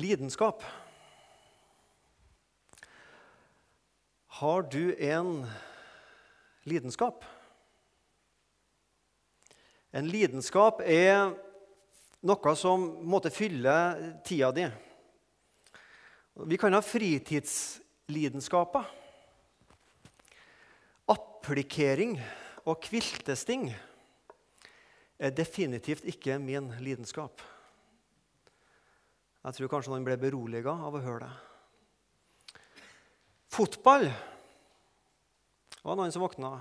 Lidenskap. Har du en lidenskap? En lidenskap er noe som måtte fylle tida di. Vi kan ha fritidslidenskaper. Applikering og kviltesting er definitivt ikke min lidenskap. Jeg tror kanskje noen ble beroliga av å høre det. Fotball det var noen som våkna.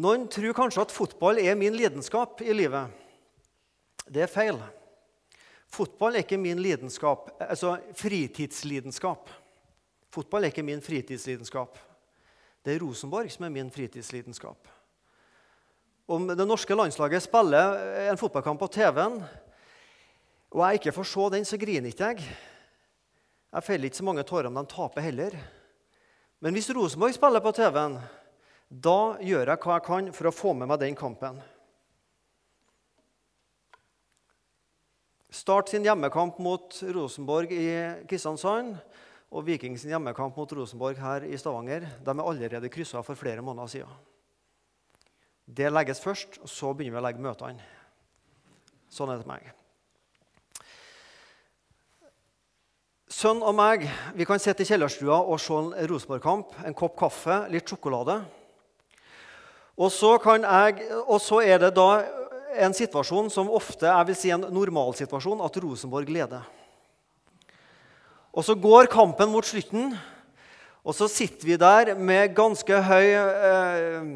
Noen tror kanskje at fotball er min lidenskap i livet. Det er feil. Fotball er ikke min lidenskap, altså fritidslidenskap. Fotball er ikke min fritidslidenskap. Det er Rosenborg som er min fritidslidenskap. Om det norske landslaget spiller en fotballkamp på TV-en, og jeg ikke får se den, så griner ikke jeg. Jeg feller ikke så mange tårer om de taper heller. Men hvis Rosenborg spiller på TV-en, da gjør jeg hva jeg kan for å få med meg den kampen. Start sin hjemmekamp mot Rosenborg i Kristiansand og Viking sin hjemmekamp mot Rosenborg her i Stavanger de er allerede kryssa for flere måneder siden. Det legges først, og så begynner vi å legge møtene. Sånn er det til meg. Sønn og meg vi kan sitte i kjellerstua og se en Rosenborg-kamp, en kopp kaffe, litt sjokolade. Og så, jeg, og så, er det da en situasjon som ofte jeg vil si en normalsituasjon, at Rosenborg leder. Og så går kampen mot slutten, og så sitter vi der med ganske høy eh,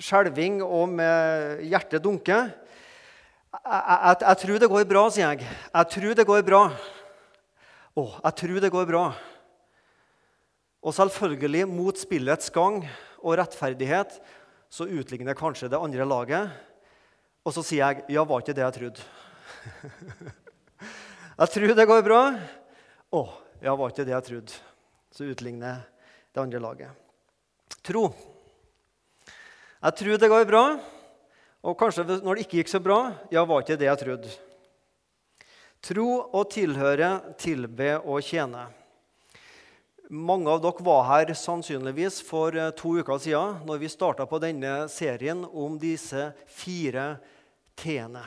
skjelving og med hjertet dunke. Jeg, jeg, jeg, tror det går bra, sier jeg. Jeg tror det går bra. Å, jeg tror det går bra. Og selvfølgelig, mot spillets gang og rettferdighet, så utligner kanskje det andre laget. Og så sier jeg, 'Ja, var ikke det jeg trodde'. jeg tror det går bra. Å, ja, var ikke det jeg trodde. Så utligner det andre laget. Tro. Jeg tror det går bra. Og kanskje når det ikke gikk så bra, ja, var ikke det jeg trodde. Tro og tilhøre, tilbe og tjene. Mange av dere var her sannsynligvis for eh, to uker siden når vi starta på denne serien om disse fire t-ene.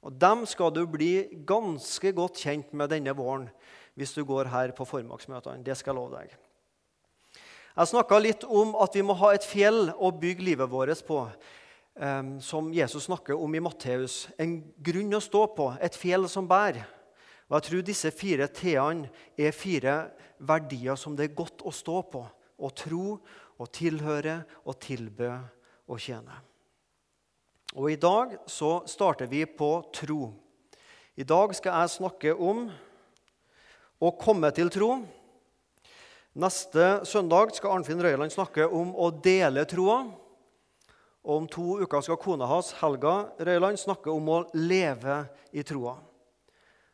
Og Dem skal du bli ganske godt kjent med denne våren hvis du går her på formiddagsmøtene. Det skal jeg love deg. Jeg snakka litt om at vi må ha et fjell å bygge livet vårt på som Jesus snakker om i Matteus. En grunn å stå på, et fjell som bærer. Og jeg tror disse fire t-ene er fire verdier som det er godt å stå på. Å tro, å tilhøre, å tilbe og tjene. Og I dag så starter vi på tro. I dag skal jeg snakke om å komme til tro. Neste søndag skal Arnfinn Røyland snakke om å dele troa. Og om to uker skal kona hans, Helga Røyland, snakke om å leve i troa.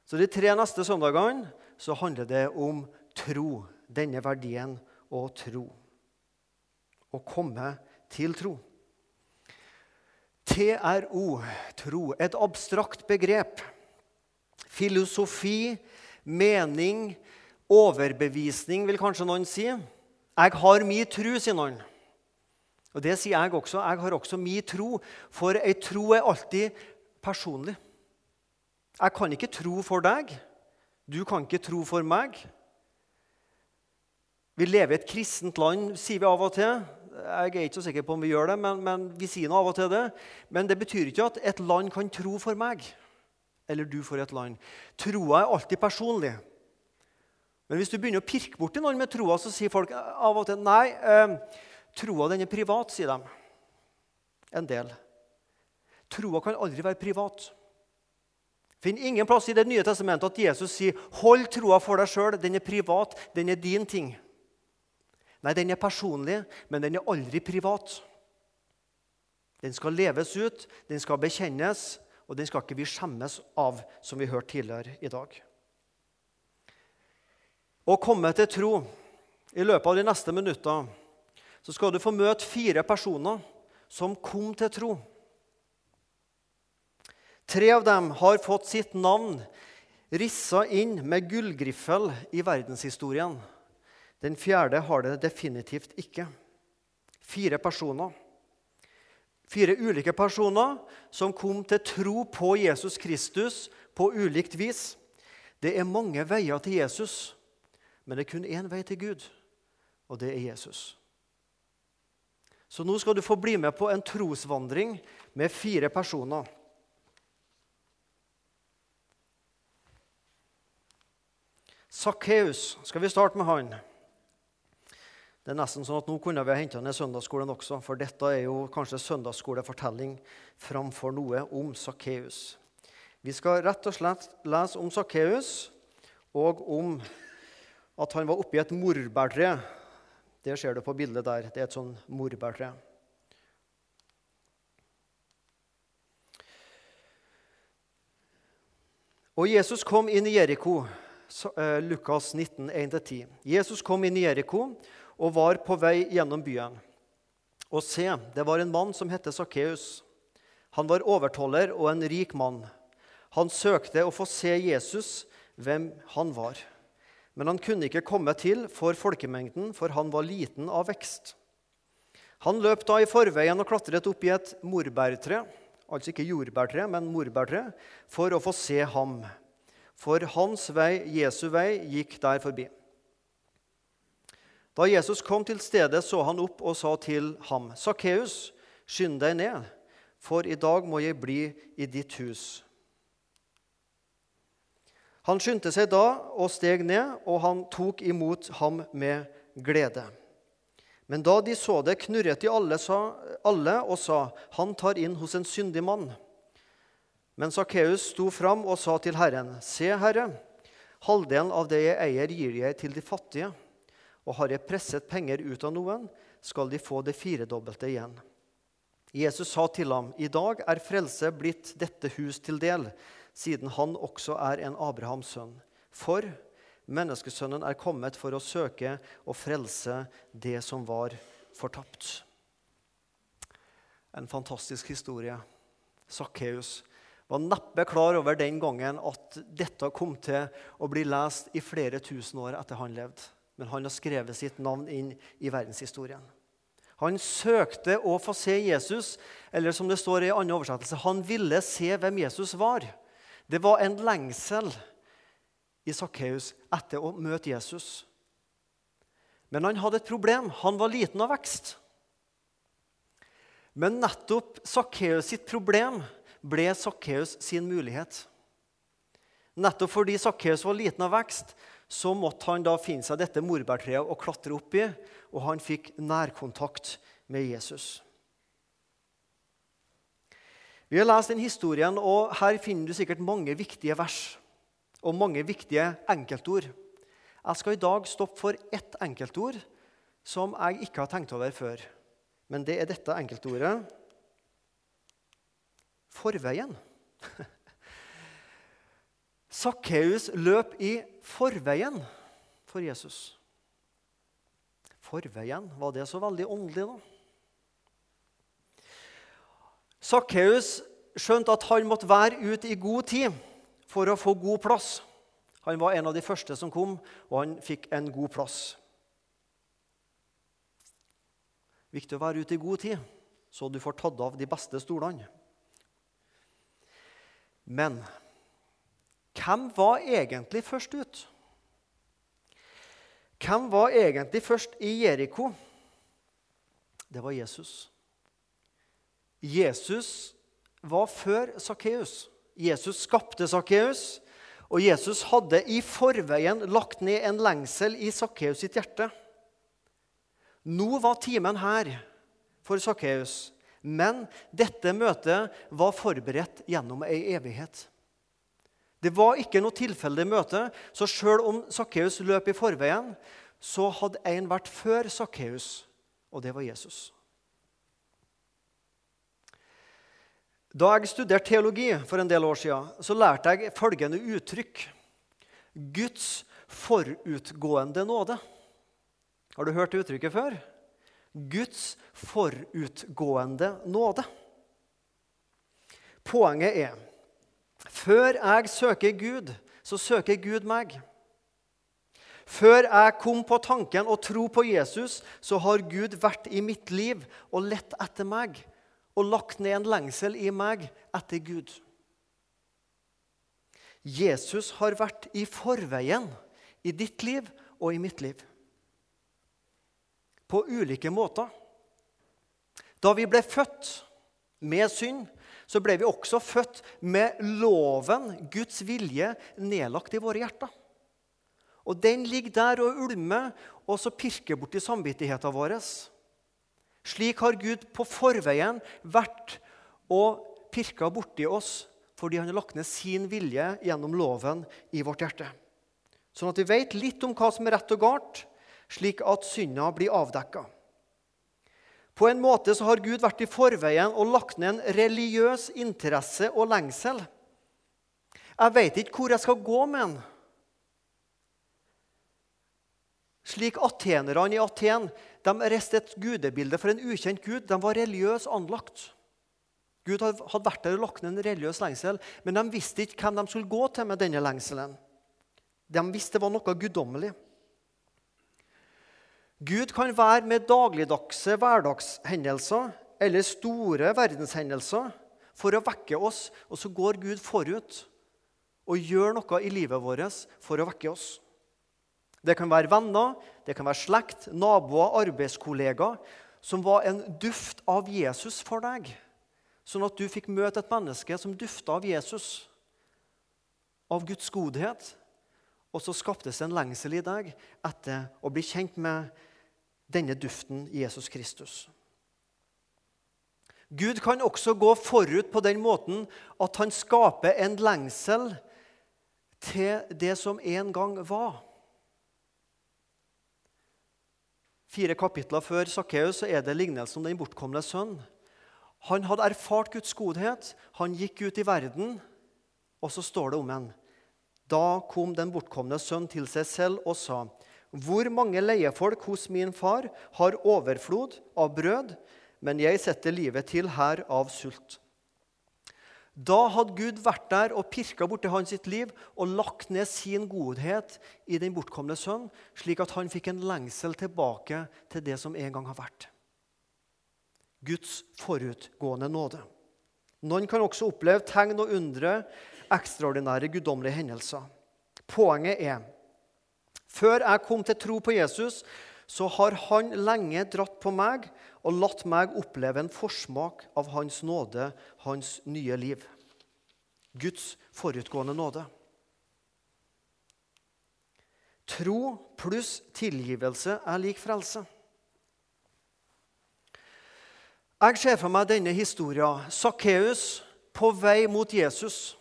Så de tre neste søndagene så handler det om tro. Denne verdien å tro. Å komme til tro. TRO, tro, et abstrakt begrep. Filosofi, mening, overbevisning, vil kanskje noen si. Jeg har mi tru, sier noen. Og Det sier jeg også. Jeg har også min tro, for ei tro er alltid personlig. Jeg kan ikke tro for deg. Du kan ikke tro for meg. Vi lever i et kristent land, sier vi av og til. Jeg er ikke så sikker på om vi gjør det, men, men vi sier noe av og til det. Men det betyr ikke at et land kan tro for meg, eller du for et land. Troa er alltid personlig. Men hvis du begynner å pirke borti noen med troa, så sier folk av og til nei. Eh, Troa den er privat, sier de. En del. Troa kan aldri være privat. Finn ingen plass i Det nye testamentet at Jesus sier 'hold troa for deg sjøl'. Den er privat, den er din ting. Nei, den er personlig, men den er aldri privat. Den skal leves ut, den skal bekjennes, og den skal ikke vi skjemmes av, som vi hørte tidligere i dag. Å komme til tro i løpet av de neste minuttene så skal du få møte fire personer som kom til tro. Tre av dem har fått sitt navn rissa inn med gullgriffel i verdenshistorien. Den fjerde har det definitivt ikke. Fire personer. Fire ulike personer som kom til tro på Jesus Kristus på ulikt vis. Det er mange veier til Jesus, men det er kun én vei til Gud, og det er Jesus. Så nå skal du få bli med på en trosvandring med fire personer. Sakkeus. Skal vi starte med han? Det er nesten sånn at Nå kunne vi ha henta ned søndagsskolen også, for dette er jo kanskje søndagsskolefortelling framfor noe om Sakkeus. Vi skal rett og slett lese om Sakkeus og om at han var oppi et morbærtre. Det ser du på bildet der. Det er et sånn morbærtre. Og Jesus kom inn i Jeriko. Eh, Lukas 19, 1-10. Jesus kom inn i Jeriko og var på vei gjennom byen. Og se, det var en mann som het Sakkeus. Han var overtoller og en rik mann. Han søkte å få se Jesus, hvem han var. Men han kunne ikke komme til for folkemengden, for han var liten av vekst. Han løp da i forveien og klatret opp i et morbærtre, altså ikke jordbærtre, men morbærtre, for å få se ham. For hans vei, Jesu vei, gikk der forbi. Da Jesus kom til stedet, så han opp og sa til ham, 'Sakkeus, skynd deg ned, for i dag må jeg bli i ditt hus.' Han skyndte seg da og steg ned, og han tok imot ham med glede. Men da de så det, knurret de alle, sa, alle og sa, 'Han tar inn hos en syndig mann.' Men Sakkeus sto fram og sa til Herren, 'Se, Herre, halvdelen av det jeg eier, gir jeg til de fattige.' Og har jeg presset penger ut av noen, skal de få det firedobbelte igjen. Jesus sa til ham, I dag er frelse blitt dette hus til del, siden han også er en Abrahams sønn. For menneskesønnen er kommet for å søke og frelse det som var fortapt. En fantastisk historie. Sakkeus var neppe klar over den gangen at dette kom til å bli lest i flere tusen år etter han levde men han har skrevet sitt navn inn i verdenshistorien. Han søkte å få se Jesus, eller som det står i en annen oversettelse, han ville se hvem Jesus var. Det var en lengsel i Sakkeus etter å møte Jesus. Men han hadde et problem. Han var liten av vekst. Men nettopp Sakkeus sitt problem ble Sakkeus sin mulighet. Nettopp fordi Sakkeus var liten av vekst, så måtte han da finne seg dette morbærtreet og klatre opp i, og han fikk nærkontakt med Jesus. Vi har lest den historien, og her finner du sikkert mange viktige vers og mange viktige enkeltord. Jeg skal i dag stoppe for ett enkeltord som jeg ikke har tenkt over før. Men det er dette enkeltordet forveien. Sakkeus løp i forveien for Jesus. Forveien, var det så veldig åndelig, da? Sakkeus skjønte at han måtte være ute i god tid for å få god plass. Han var en av de første som kom, og han fikk en god plass. Viktig å være ute i god tid, så du får tatt av de beste stolene. Men hvem var egentlig først ut? Hvem var egentlig først i Jeriko? Det var Jesus. Jesus var før Sakkeus. Jesus skapte Sakkeus, og Jesus hadde i forveien lagt ned en lengsel i Sakkeus sitt hjerte. Nå var timen her for Sakkeus, men dette møtet var forberedt gjennom ei evighet. Det var ikke noe tilfeldig møte, så sjøl om Sakkeus løp i forveien, så hadde en vært før Sakkeus, og det var Jesus. Da jeg studerte teologi for en del år siden, så lærte jeg følgende uttrykk. Guds forutgående nåde. Har du hørt uttrykket før? Guds forutgående nåde. Poenget er før jeg søker Gud, så søker Gud meg. Før jeg kom på tanken å tro på Jesus, så har Gud vært i mitt liv og lett etter meg og lagt ned en lengsel i meg etter Gud. Jesus har vært i forveien i ditt liv og i mitt liv. På ulike måter. Da vi ble født med synd, så ble vi også født med loven, Guds vilje, nedlagt i våre hjerter. Og Den ligger der og ulmer og så pirker borti samvittigheten vår. Slik har Gud på forveien vært og pirka borti oss fordi han har lagt ned sin vilje gjennom loven i vårt hjerte. Sånn at vi vet litt om hva som er rett og galt, slik at synda blir avdekka. På en måte så har Gud vært i forveien og lagt ned en religiøs interesse og lengsel. Jeg vet ikke hvor jeg skal gå med den. Slik atenerne i Aten de reiste et gudebilde for en ukjent gud. De var religiøst anlagt. Gud hadde vært der og lagt ned en religiøs lengsel, men de visste ikke hvem de skulle gå til med denne lengselen. De visste det var noe guddommelig. Gud kan være med dagligdagse hverdagshendelser eller store verdenshendelser for å vekke oss, og så går Gud forut og gjør noe i livet vårt for å vekke oss. Det kan være venner, det kan være slekt, naboer, arbeidskollegaer som var en duft av Jesus for deg. Sånn at du fikk møte et menneske som dufta av Jesus, av Guds godhet. Og så skaptes det en lengsel i deg etter å bli kjent med denne duften Jesus Kristus. Gud kan også gå forut på den måten at han skaper en lengsel til det som en gang var. Fire kapitler før Sakkeus er det lignelsen om den bortkomne sønn. Han hadde erfart Guds godhet, han gikk ut i verden, og så står det om ham. Da kom den bortkomne sønn til seg selv og sa:" Hvor mange leiefolk hos min far har overflod av brød, men jeg setter livet til her av sult. Da hadde Gud vært der og pirka borti hans sitt liv og lagt ned sin godhet i den bortkomne sønn, slik at han fikk en lengsel tilbake til det som en gang har vært. Guds forutgående nåde. Noen kan også oppleve tegn og undre, ekstraordinære guddommelige hendelser. Poenget er før jeg kom til tro på Jesus, så har han lenge dratt på meg og latt meg oppleve en forsmak av Hans nåde, hans nye liv. Guds forutgående nåde. Tro pluss tilgivelse er lik frelse. Jeg ser for meg denne historien. Sakkeus på vei mot Jesus.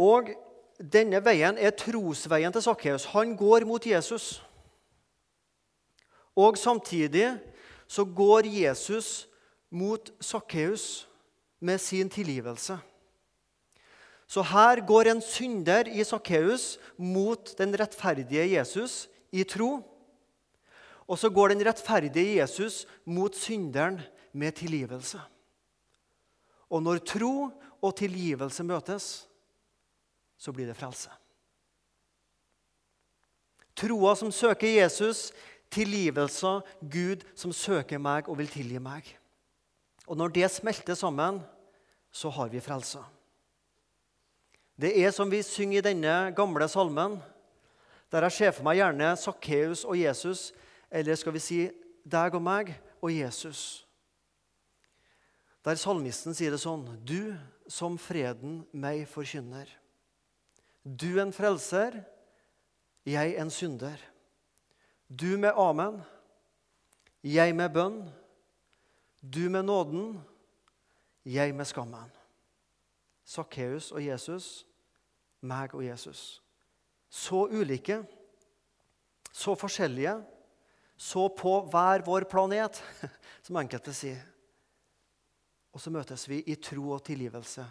Og denne veien er trosveien til Sakkeus. Han går mot Jesus. Og samtidig så går Jesus mot Sakkeus med sin tilgivelse. Så her går en synder i Sakkeus mot den rettferdige Jesus i tro. Og så går den rettferdige Jesus mot synderen med tilgivelse. Og når tro og tilgivelse møtes, så blir det frelse. Troa som søker Jesus, tilgivelse, Gud som søker meg og vil tilgi meg. Og når det smelter sammen, så har vi frelse. Det er som vi synger i denne gamle salmen, der jeg ser for meg gjerne Sakkeus og Jesus, eller skal vi si deg og meg og Jesus. Der salmisten sier det sånn Du som freden meg forkynner. Du en frelser, jeg en synder. Du med amen, jeg med bønn. Du med nåden, jeg med skammen. Sakkeus og Jesus, meg og Jesus. Så ulike, så forskjellige, så på hver vår planet, som enkelte sier. Og så møtes vi i tro og tilgivelse,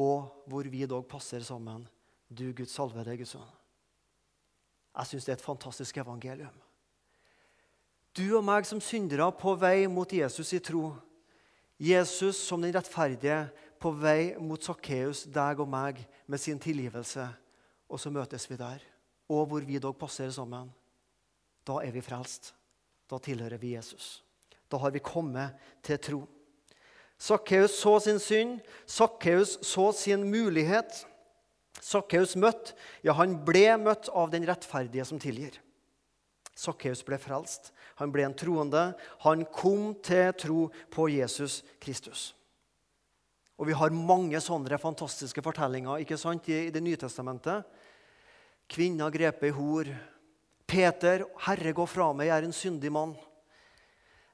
og hvor vi dog passer sammen. Du, Guds salvede Guds sønn. Jeg syns det er et fantastisk evangelium. Du og meg som syndere på vei mot Jesus i tro. Jesus som den rettferdige på vei mot Sakkeus, deg og meg, med sin tilgivelse. Og så møtes vi der. Og hvor vi dog passer sammen. Da er vi frelst. Da tilhører vi Jesus. Da har vi kommet til tro. Sakkeus så sin synd. Sakkeus så sin mulighet. Sakkeus møtte, ja, han ble møtt av den rettferdige som tilgir. Sakkeus ble frelst. Han ble en troende. Han kom til tro på Jesus Kristus. Og Vi har mange sånne fantastiske fortellinger ikke sant, i Det nye testamentet. Kvinner grepet i hor. Peter, 'Herre, gå fra meg, jeg er en syndig mann'.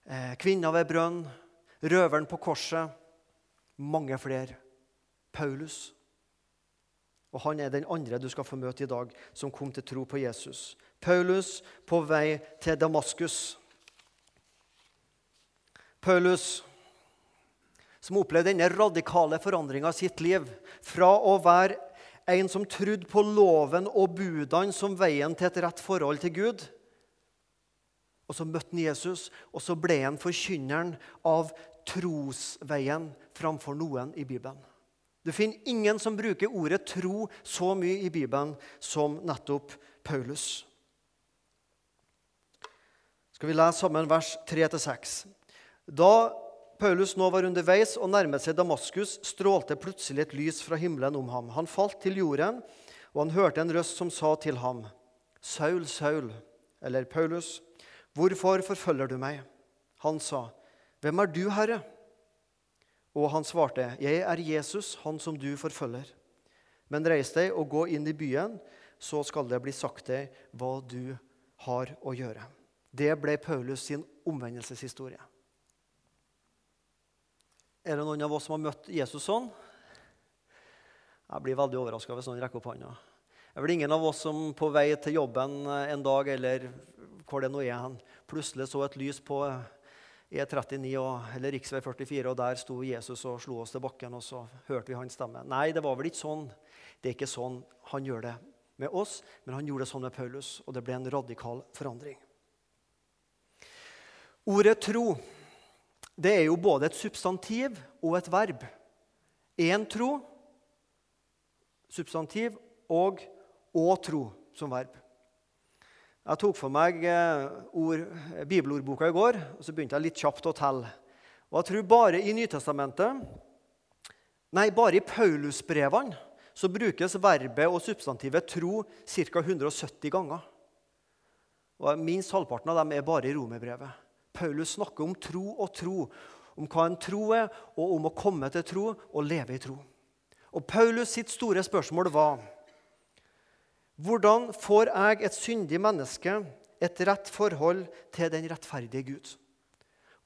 Eh, kvinner ved brønn. Røveren på korset. Mange flere. Paulus. Og han er den andre du skal få møte i dag, som kom til tro på Jesus. Paulus på vei til Damaskus. Paulus som opplevde denne radikale forandringa av sitt liv. Fra å være en som trodde på loven og budene som veien til et rett forhold til Gud. Og Så møtte han Jesus, og så ble han forkynneren av trosveien framfor noen i Bibelen. Du finner ingen som bruker ordet tro så mye i Bibelen som nettopp Paulus. Skal vi lese sammen vers 3-6? Da Paulus nå var underveis og nærmet seg Damaskus, strålte plutselig et lys fra himmelen om ham. Han falt til jorden, og han hørte en røst som sa til ham, Saul, Saul, eller Paulus, hvorfor forfølger du meg? Han sa, Hvem er du, Herre? Og han svarte, Jeg er Jesus, han som du forfølger. Men reis deg og gå inn i byen, så skal det bli sagt deg hva du har å gjøre. Det ble Paulus sin omvendelseshistorie. Er det noen av oss som har møtt Jesus sånn? Jeg blir veldig overraska hvis noen rekker opp hånda. Det er vel ingen av oss som på vei til jobben en dag eller hvor det nå er, han plutselig så et lys på E39 eller rv. 44, og der sto Jesus og slo oss til bakken, og så hørte vi hans stemme. Nei, det var vel ikke sånn. Det er ikke sånn han gjør det med oss, men han gjorde det sånn med Paulus, og det ble en radikal forandring. Ordet tro det er jo både et substantiv og et verb. Én tro, substantiv, og å tro som verb. Jeg tok for meg eh, ord, bibelordboka i går, og så begynte jeg litt kjapt å telle. Og jeg tror bare i Nytestamentet, nei, bare i Paulusbrevene så brukes verbet og substantivet tro ca. 170 ganger. Og Minst halvparten av dem er bare i romerbrevet. Paulus snakker om tro og tro, om hva en tro er, og om å komme til tro og leve i tro. Og Paulus sitt store spørsmål var hvordan får jeg, et syndig menneske, et rett forhold til den rettferdige Gud?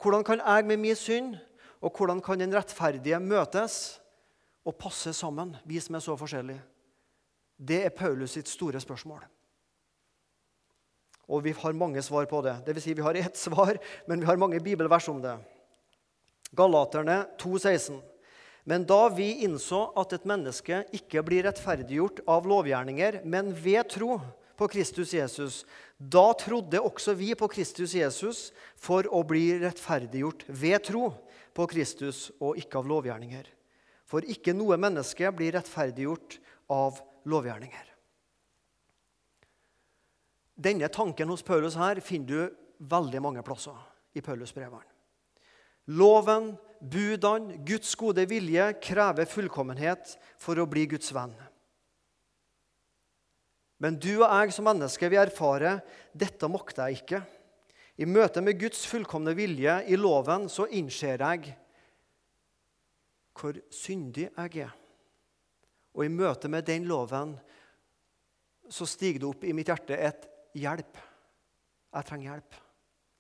Hvordan kan jeg med min synd og hvordan kan den rettferdige møtes og passe sammen, vi som er så forskjellige? Det er Paulus sitt store spørsmål. Og vi har mange svar på det. Vil si, vi har ett svar, men vi har mange bibelvers om det. Galaterne 2,16. Men da vi innså at et menneske ikke blir rettferdiggjort av lovgjerninger, men ved tro på Kristus Jesus, da trodde også vi på Kristus Jesus for å bli rettferdiggjort ved tro på Kristus og ikke av lovgjerninger. For ikke noe menneske blir rettferdiggjort av lovgjerninger. Denne tanken hos Paulus her finner du veldig mange plasser i Paulusbrevene. Loven, budene, Guds gode vilje krever fullkommenhet for å bli Guds venn. Men du og jeg som mennesker vi erfarer dette makter jeg ikke. I møte med Guds fullkomne vilje i loven så innser jeg hvor syndig jeg er. Og i møte med den loven så stiger det opp i mitt hjerte et hjelp. Jeg trenger hjelp.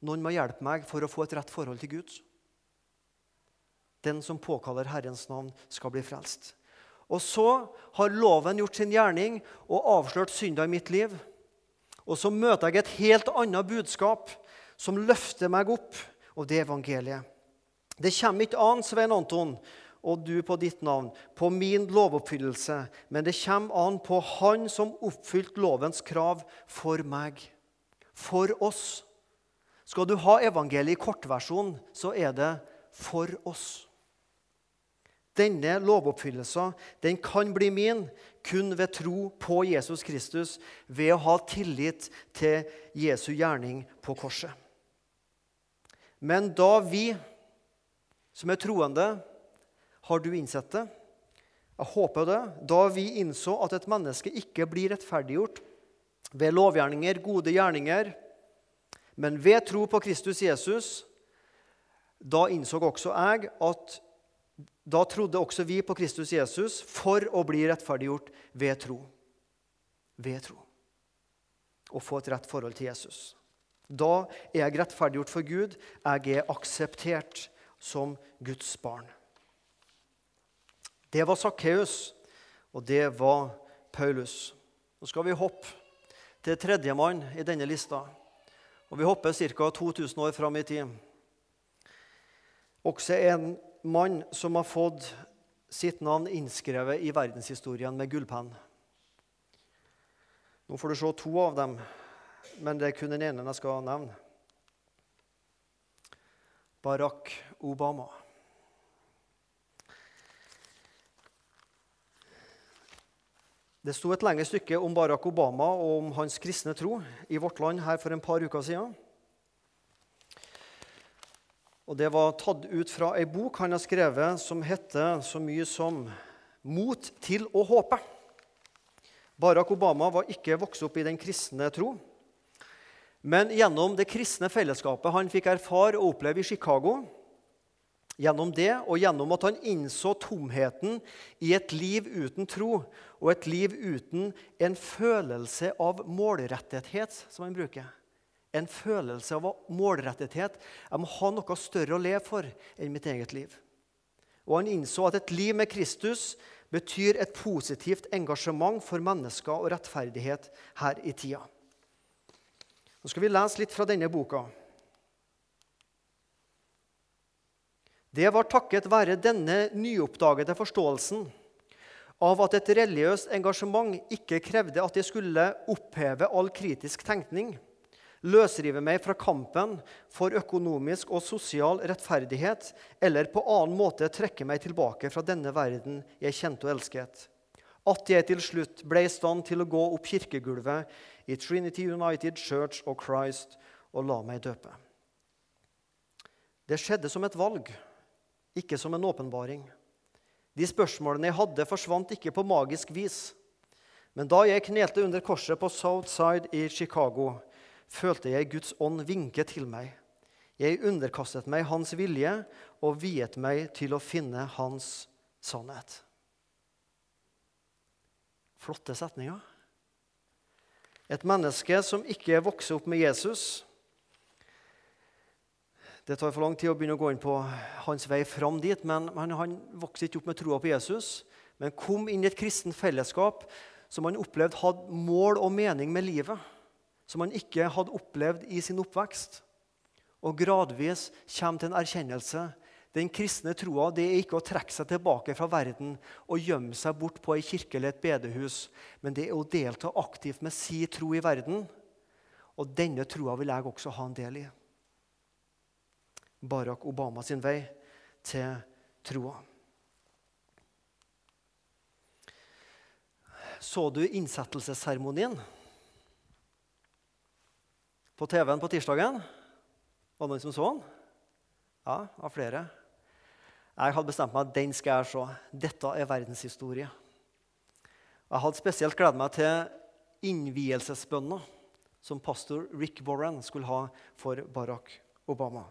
Noen må hjelpe meg for å få et rett forhold til Gud. Den som påkaller Herrens navn, skal bli frelst. Og så har loven gjort sin gjerning og avslørt synda i mitt liv. Og så møter jeg et helt annet budskap som løfter meg opp, og det er evangeliet. Det kommer ikke an, Svein Anton, og du på ditt navn, på min lovoppfyllelse, men det kommer an på Han som oppfylte lovens krav for meg. For oss. Skal du ha evangeliet i kortversjon, så er det for oss. Denne lovoppfyllelsen den kan bli min kun ved tro på Jesus Kristus, ved å ha tillit til Jesu gjerning på korset. Men da vi som er troende, har du innsett det? Jeg håper det. Da vi innså at et menneske ikke blir rettferdiggjort ved lovgjerninger, gode gjerninger, men ved tro på Kristus Jesus, da innså også jeg at da trodde også vi på Kristus Jesus for å bli rettferdiggjort ved tro. Ved tro. Og få et rett forhold til Jesus. Da er jeg rettferdiggjort for Gud. Jeg er akseptert som Guds barn. Det var Sakkeus, og det var Paulus. Nå skal vi hoppe til tredjemann i denne lista. Og Vi hopper ca. 2000 år fram i tid. Også en mann som har fått sitt navn innskrevet i verdenshistorien med gullpenn. Nå får du se to av dem, men det er kun den ene jeg skal nevne. Barack Obama. Det sto et lengre stykke om Barack Obama og om hans kristne tro i Vårt Land her for en par uker siden. Og Det var tatt ut fra ei bok han har skrevet som heter så mye som 'Mot til å håpe'. Barack Obama var ikke vokst opp i den kristne tro. Men gjennom det kristne fellesskapet han fikk erfare og oppleve i Chicago, Gjennom det og gjennom at han innså tomheten i et liv uten tro og et liv uten en følelse av målrettethet, som han bruker. En følelse av målrettethet. Jeg må ha noe større å leve for enn mitt eget liv. Og han innså at et liv med Kristus betyr et positivt engasjement for mennesker og rettferdighet her i tida. Nå skal vi lese litt fra denne boka. Det var takket være denne nyoppdagede forståelsen av at et religiøst engasjement ikke krevde at jeg skulle oppheve all kritisk tenkning, løsrive meg fra kampen for økonomisk og sosial rettferdighet eller på annen måte trekke meg tilbake fra denne verden jeg kjente og elsket. At jeg til slutt ble i stand til å gå opp kirkegulvet i Trinity United Church of Christ og la meg døpe. Det skjedde som et valg ikke som en åpenbaring. De spørsmålene jeg hadde, forsvant ikke på magisk vis. Men da jeg knelte under korset på Southside i Chicago, følte jeg Guds ånd vinke til meg. Jeg underkastet meg hans vilje og viet meg til å finne hans sannhet. Flotte setninger. Et menneske som ikke vokser opp med Jesus, det tar for lang tid å begynne å gå inn på hans vei fram dit. Men, han vokste ikke opp med troa på Jesus, men kom inn i et kristent fellesskap som han opplevde hadde mål og mening med livet. Som han ikke hadde opplevd i sin oppvekst. Og gradvis kommer til en erkjennelse. Den kristne troa det er ikke å trekke seg tilbake fra verden og gjemme seg bort på ei kirke eller et bedehus, men det er å delta aktivt med si tro i verden. Og denne troa vil jeg også ha en del i. Barack Obama sin vei til troa. Så du innsettelsesseremonien på TV-en på tirsdagen? Var det noen som så den? Ja, det var flere. Jeg hadde bestemt meg at den skal jeg se. Dette er verdenshistorie. Jeg hadde spesielt gledet meg til innvielsesbønna som pastor Rick Warren skulle ha for Barack Obama.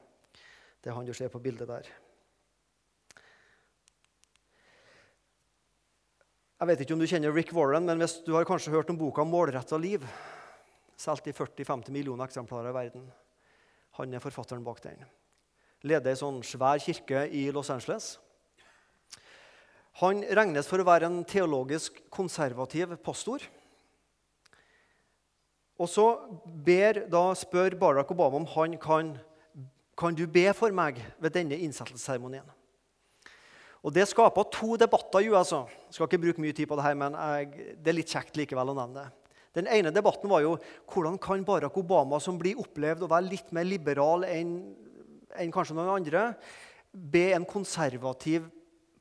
Det er han du ser på bildet der. Jeg vet ikke om du kjenner Rick Warren, men hvis du har kanskje hørt om boka 'Målretta liv', solgt i 40-50 millioner eksemplarer i verden. Han er forfatteren bak den. Leder ei sånn svær kirke i Los Angeles. Han regnes for å være en teologisk konservativ pastor. Og så ber, da spør Barack Obama om han kan kan du be for meg ved denne innsettelsesseremonien? Og Det skaper to debatter i USA. Jeg skal ikke bruke mye tid på det her, men jeg, det er litt kjekt likevel å nevne det. Den ene debatten var jo hvordan kan Barack Obama, som blir opplevd å være litt mer liberal enn, enn kanskje noen andre, be en konservativ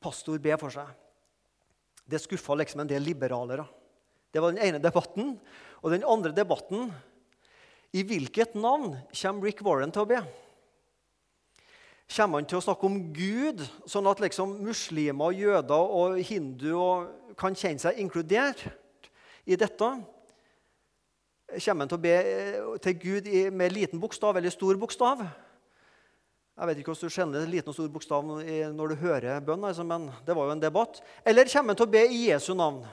pastor be for seg. Det skuffa liksom en del liberalere. Det var den ene debatten. Og den andre debatten I hvilket navn kommer Rick Warren til å be? Kommer han til å snakke om Gud, sånn at liksom muslimer, jøder og hinduer kan kjenne seg inkludert i dette? Kommer han til å be til Gud med liten bokstav eller stor bokstav? Jeg vet ikke hvordan du skjønner liten og stor bokstav når du hører bønn, altså, men det var jo en debatt. Eller kommer han til å be i Jesu navn?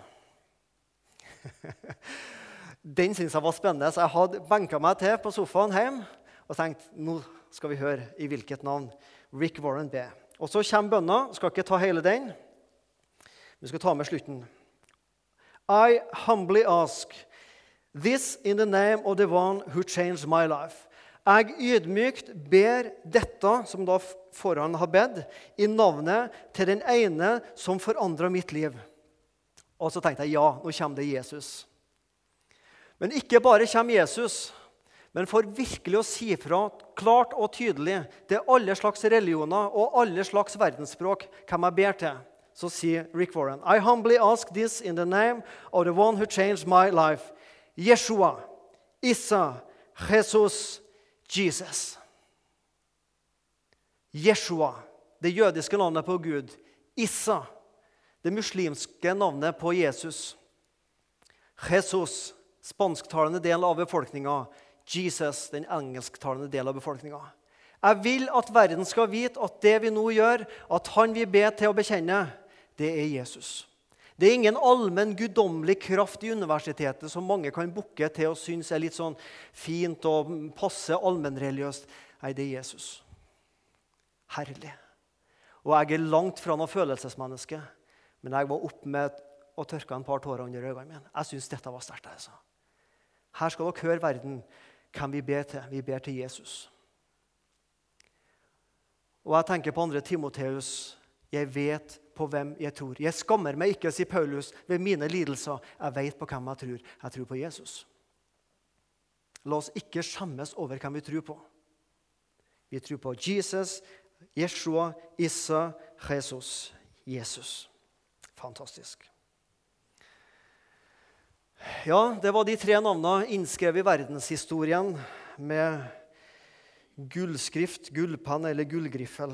Den syntes jeg var spennende, så jeg hadde benka meg til på sofaen hjemme og tenkt nå skal vi høre i hvilket navn Rick Warren ber. Og så kommer bønna. Skal ikke ta hele den. Vi skal ta med slutten. I humbly ask this in the name of the one who changed my life. Jeg ydmykt ber dette, som da foran har bedt, i navnet til den ene som forandra mitt liv. Og så tenkte jeg ja, nå kommer det Jesus. Men ikke bare kommer Jesus, men for virkelig å si fra klart og tydelig til alle slags religioner og alle slags verdensspråk hvem jeg ber til, så sier Rick Warren I humbly ask this in the name of the one who changed my life. Yeshua, Issa, Jesus, Jesus. Jeshua, det jødiske navnet på Gud. Issa, det muslimske navnet på Jesus. Jesus, spansktalende del av befolkninga. Jesus, den engelsktalende del av befolkninga. Jeg vil at verden skal vite at det vi nå gjør, at han vi ber til å bekjenne, det er Jesus. Det er ingen allmenn guddommelig kraft i universitetet som mange kan bukke til og synes er litt sånn fint og passe allmennreligiøst. Nei, det er Jesus. Herlig. Og jeg er langt fra noe følelsesmenneske, men jeg var opp med og tørka en par tårer under øynene mine. Jeg syns dette var sterkt. Altså. Her skal dere høre verden hvem vi ber til. Vi ber til Jesus. Og jeg tenker på andre Timoteus. Jeg vet på hvem jeg tror. Jeg skammer meg ikke, sier Paulus, ved mine lidelser. Jeg vet på hvem jeg tror. Jeg tror på Jesus. La oss ikke skjemmes over hvem vi tror på. Vi tror på Jesus, Jeshua, Issa, Jesus. Jesus. Fantastisk. Ja, det var de tre navnene innskrevet i verdenshistorien med gullskrift, gullpenn eller gullgriffel.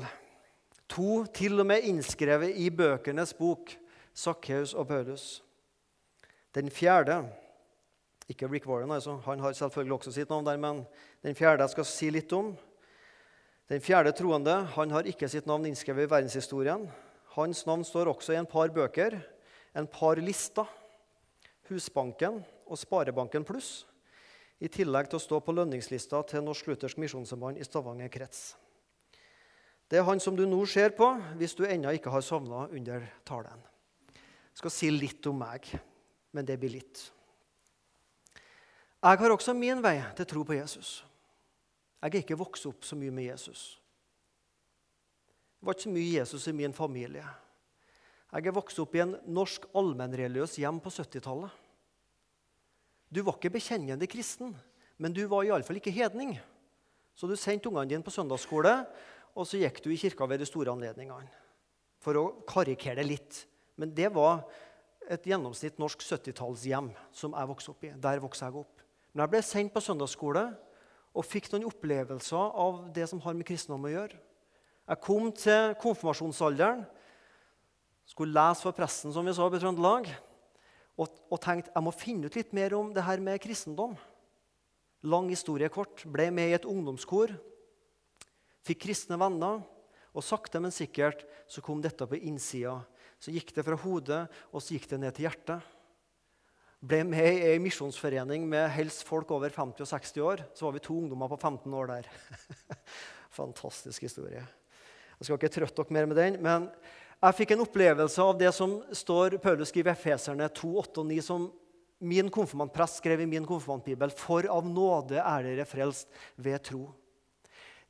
To til og med innskrevet i bøkenes bok, Sakkeus og Paulus. Den fjerde Ikke Rick Warren, altså. han har selvfølgelig også sitt navn der, men den fjerde jeg skal si litt om. Den fjerde troende han har ikke sitt navn innskrevet i verdenshistorien. Hans navn står også i en par bøker, en par lister. Husbanken og Sparebanken Pluss, i tillegg til å stå på lønningslista til Norsk Luthersk Misjonssamband i Stavanger krets. Det er han som du nå ser på, hvis du ennå ikke har sovna under talen. Jeg skal si litt om meg, men det blir litt. Jeg har også min vei til tro på Jesus. Jeg er ikke vokst opp så mye med Jesus. Det var ikke så mye Jesus i min familie. Jeg er vokst opp i en norsk allmennreligiøs hjem på 70-tallet. Du var ikke bekjennende kristen, men du var iallfall ikke hedning. Så du sendte ungene dine på søndagsskole, og så gikk du i kirka ved de store anledningene. For å karikere det litt. Men det var et gjennomsnitt norsk 70-tallshjem som jeg vokste opp i. Der vokste jeg opp. Men jeg ble sendt på søndagsskole og fikk noen opplevelser av det som har med kristendom å gjøre. Jeg kom til konfirmasjonsalderen, skulle lese for presten, som vi sa i Trøndelag, og, og tenkte jeg må finne ut litt mer om det her med kristendom. Lang historie kort. Ble med i et ungdomskor Fikk kristne venner. Og sakte, men sikkert så kom dette på innsida. Så gikk det fra hodet, og så gikk det ned til hjertet. Ble med i ei misjonsforening med helst folk over 50 og 60 år. Så var vi to ungdommer på 15 år der. Fantastisk historie. Jeg skal ikke trøtte dere mer med den. men jeg fikk en opplevelse av det som står Paulus skriver i Efeserne 2, 8 og 9, som min konfirmantprest skrev i min konfirmantbibel. For av nåde er dere frelst ved tro.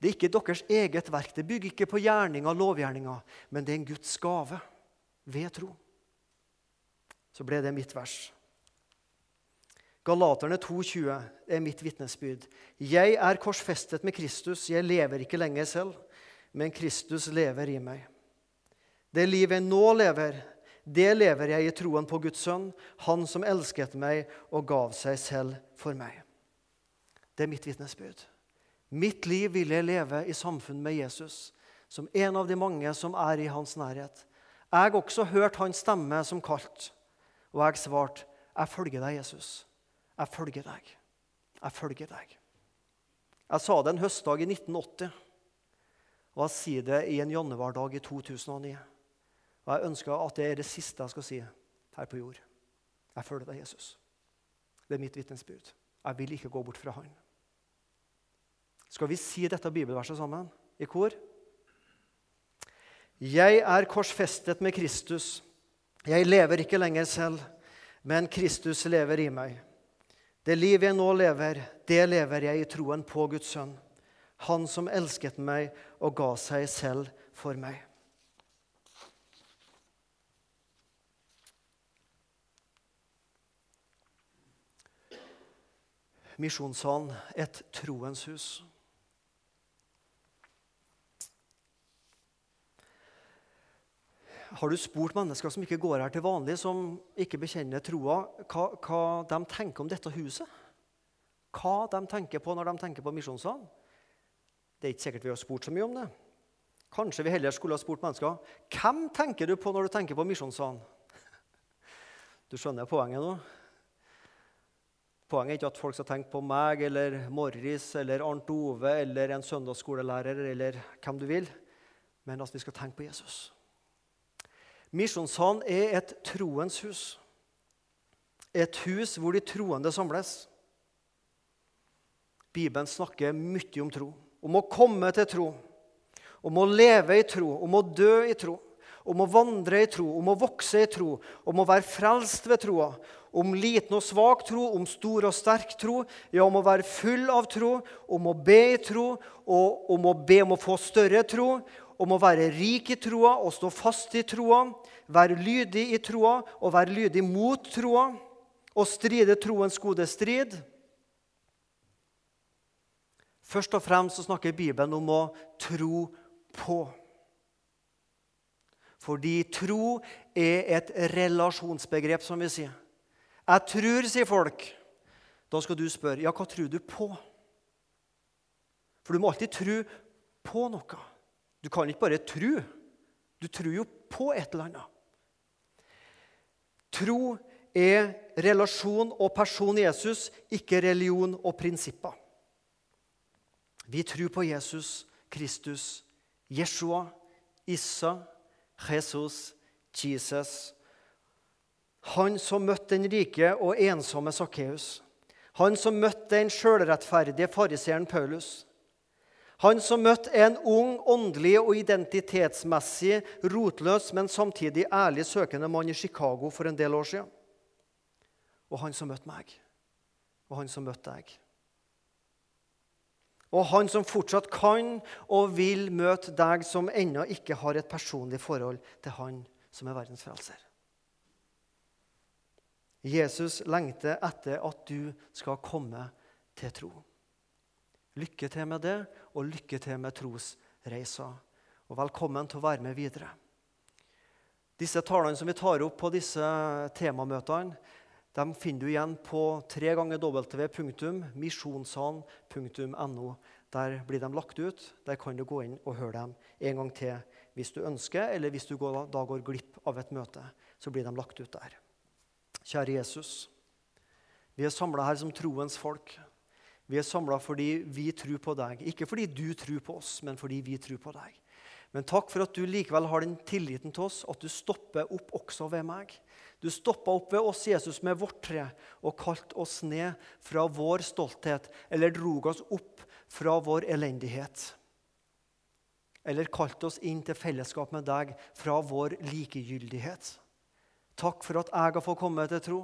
Det er ikke deres eget verk. Det bygger ikke på gjerninger og lovgjerninger, men det er en Guds gave ved tro. Så ble det mitt vers. Galaterne 2,20 er mitt vitnesbyrd. Jeg er korsfestet med Kristus. Jeg lever ikke lenger selv, men Kristus lever i meg. Det livet jeg nå lever, det lever jeg i troen på Guds sønn, Han som elsket meg og gav seg selv for meg. Det er mitt vitnesbyrd. Mitt liv vil jeg leve i samfunn med Jesus, som en av de mange som er i hans nærhet. Jeg også hørt hans stemme som kalt, og jeg svarte, 'Jeg følger deg, Jesus. Jeg følger deg. Jeg følger deg.' Jeg sa det en høstdag i 1980, og jeg sier det i en januardag i 2009. Og jeg ønsker at det er det siste jeg skal si her på jord. Jeg følger deg, Jesus. Det er mitt vitnesbyrd. Jeg vil ikke gå bort fra Han. Skal vi si dette bibelverset sammen i kor? Jeg er korsfestet med Kristus. Jeg lever ikke lenger selv, men Kristus lever i meg. Det liv jeg nå lever, det lever jeg i troen på Guds sønn, Han som elsket meg og ga seg selv for meg. Misjonssalen, et troens hus. Har du spurt mennesker som ikke går her til vanlig, som ikke bekjenner troa, hva, hva de tenker om dette huset? Hva de tenker på når de tenker på misjonssalen? Det er ikke sikkert vi har spurt så mye om det. Kanskje vi heller skulle ha spurt mennesker hvem tenker du på når du tenker på misjonssalen. Du skjønner poenget nå? Poenget er ikke at folk skal tenke på meg eller Morris eller Arnt Ove eller en søndagsskolelærer eller hvem du vil, men at vi skal tenke på Jesus. Misjonssalen er et troens hus. Et hus hvor de troende samles. Bibelen snakker mye om tro. Om å komme til tro. Om å leve i tro. Om å dø i tro. Om å vandre i tro. Om å vokse i tro. Om å være frelst ved troa. Om liten og svak tro. Om stor og sterk tro. Ja, om å være full av tro. Om å be i tro. Og om å be om å få større tro om å være rik i troa og stå fast i troa, være lydig i troa og være lydig mot troa, og stride troens gode strid. Først og fremst så snakker Bibelen om å tro på. Fordi tro er et relasjonsbegrep, som vi sier. Jeg tror, sier folk. Da skal du spørre ja, hva tror du på? For du må alltid tro på noe. Du kan ikke bare tro. Du tror jo på et eller annet. Tro er relasjon og person Jesus, ikke religion og prinsipper. Vi tror på Jesus, Kristus, Jeshua, Issa, Jesus, Jesus. Han som møtte den rike og ensomme Sakkeus. Han som møtte den sjølrettferdige fariseeren Paulus. Han som møtte en ung, åndelig og identitetsmessig rotløs, men samtidig ærlig søkende mann i Chicago for en del år siden. Og han som møtte meg. Og han som møtte deg. Og han som fortsatt kan og vil møte deg som ennå ikke har et personlig forhold til han som er verdens frelser. Jesus lengter etter at du skal komme til tro. Lykke til med det, og lykke til med trosreisa. Og velkommen til å være med videre. Disse talene som vi tar opp på disse temamøtene, de finner du igjen på www.misjonssalen.no. Der blir de lagt ut. Der kan du gå inn og høre dem en gang til hvis du ønsker, eller hvis du da går glipp av et møte. Så blir de lagt ut der. Kjære Jesus, vi er samla her som troens folk. Vi er samla fordi vi tror på deg. Ikke fordi du tror på oss, men fordi vi tror på deg. Men takk for at du likevel har den tilliten til oss, at du stopper opp også ved meg. Du stoppa opp ved oss, Jesus, med vårt tre og kalte oss ned fra vår stolthet, eller drog oss opp fra vår elendighet. Eller kalte oss inn til fellesskap med deg fra vår likegyldighet. Takk for at jeg har fått komme til tro.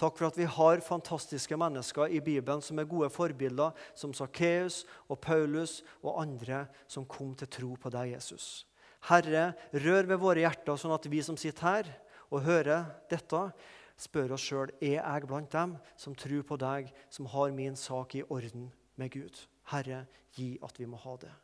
Takk for at vi har fantastiske mennesker i Bibelen som er gode forbilder, som Sakkeus og Paulus og andre som kom til tro på deg, Jesus. Herre, rør ved våre hjerter, sånn at vi som sitter her og hører dette, spør oss sjøl er jeg blant dem som tror på deg, som har min sak i orden med Gud. Herre, gi at vi må ha det.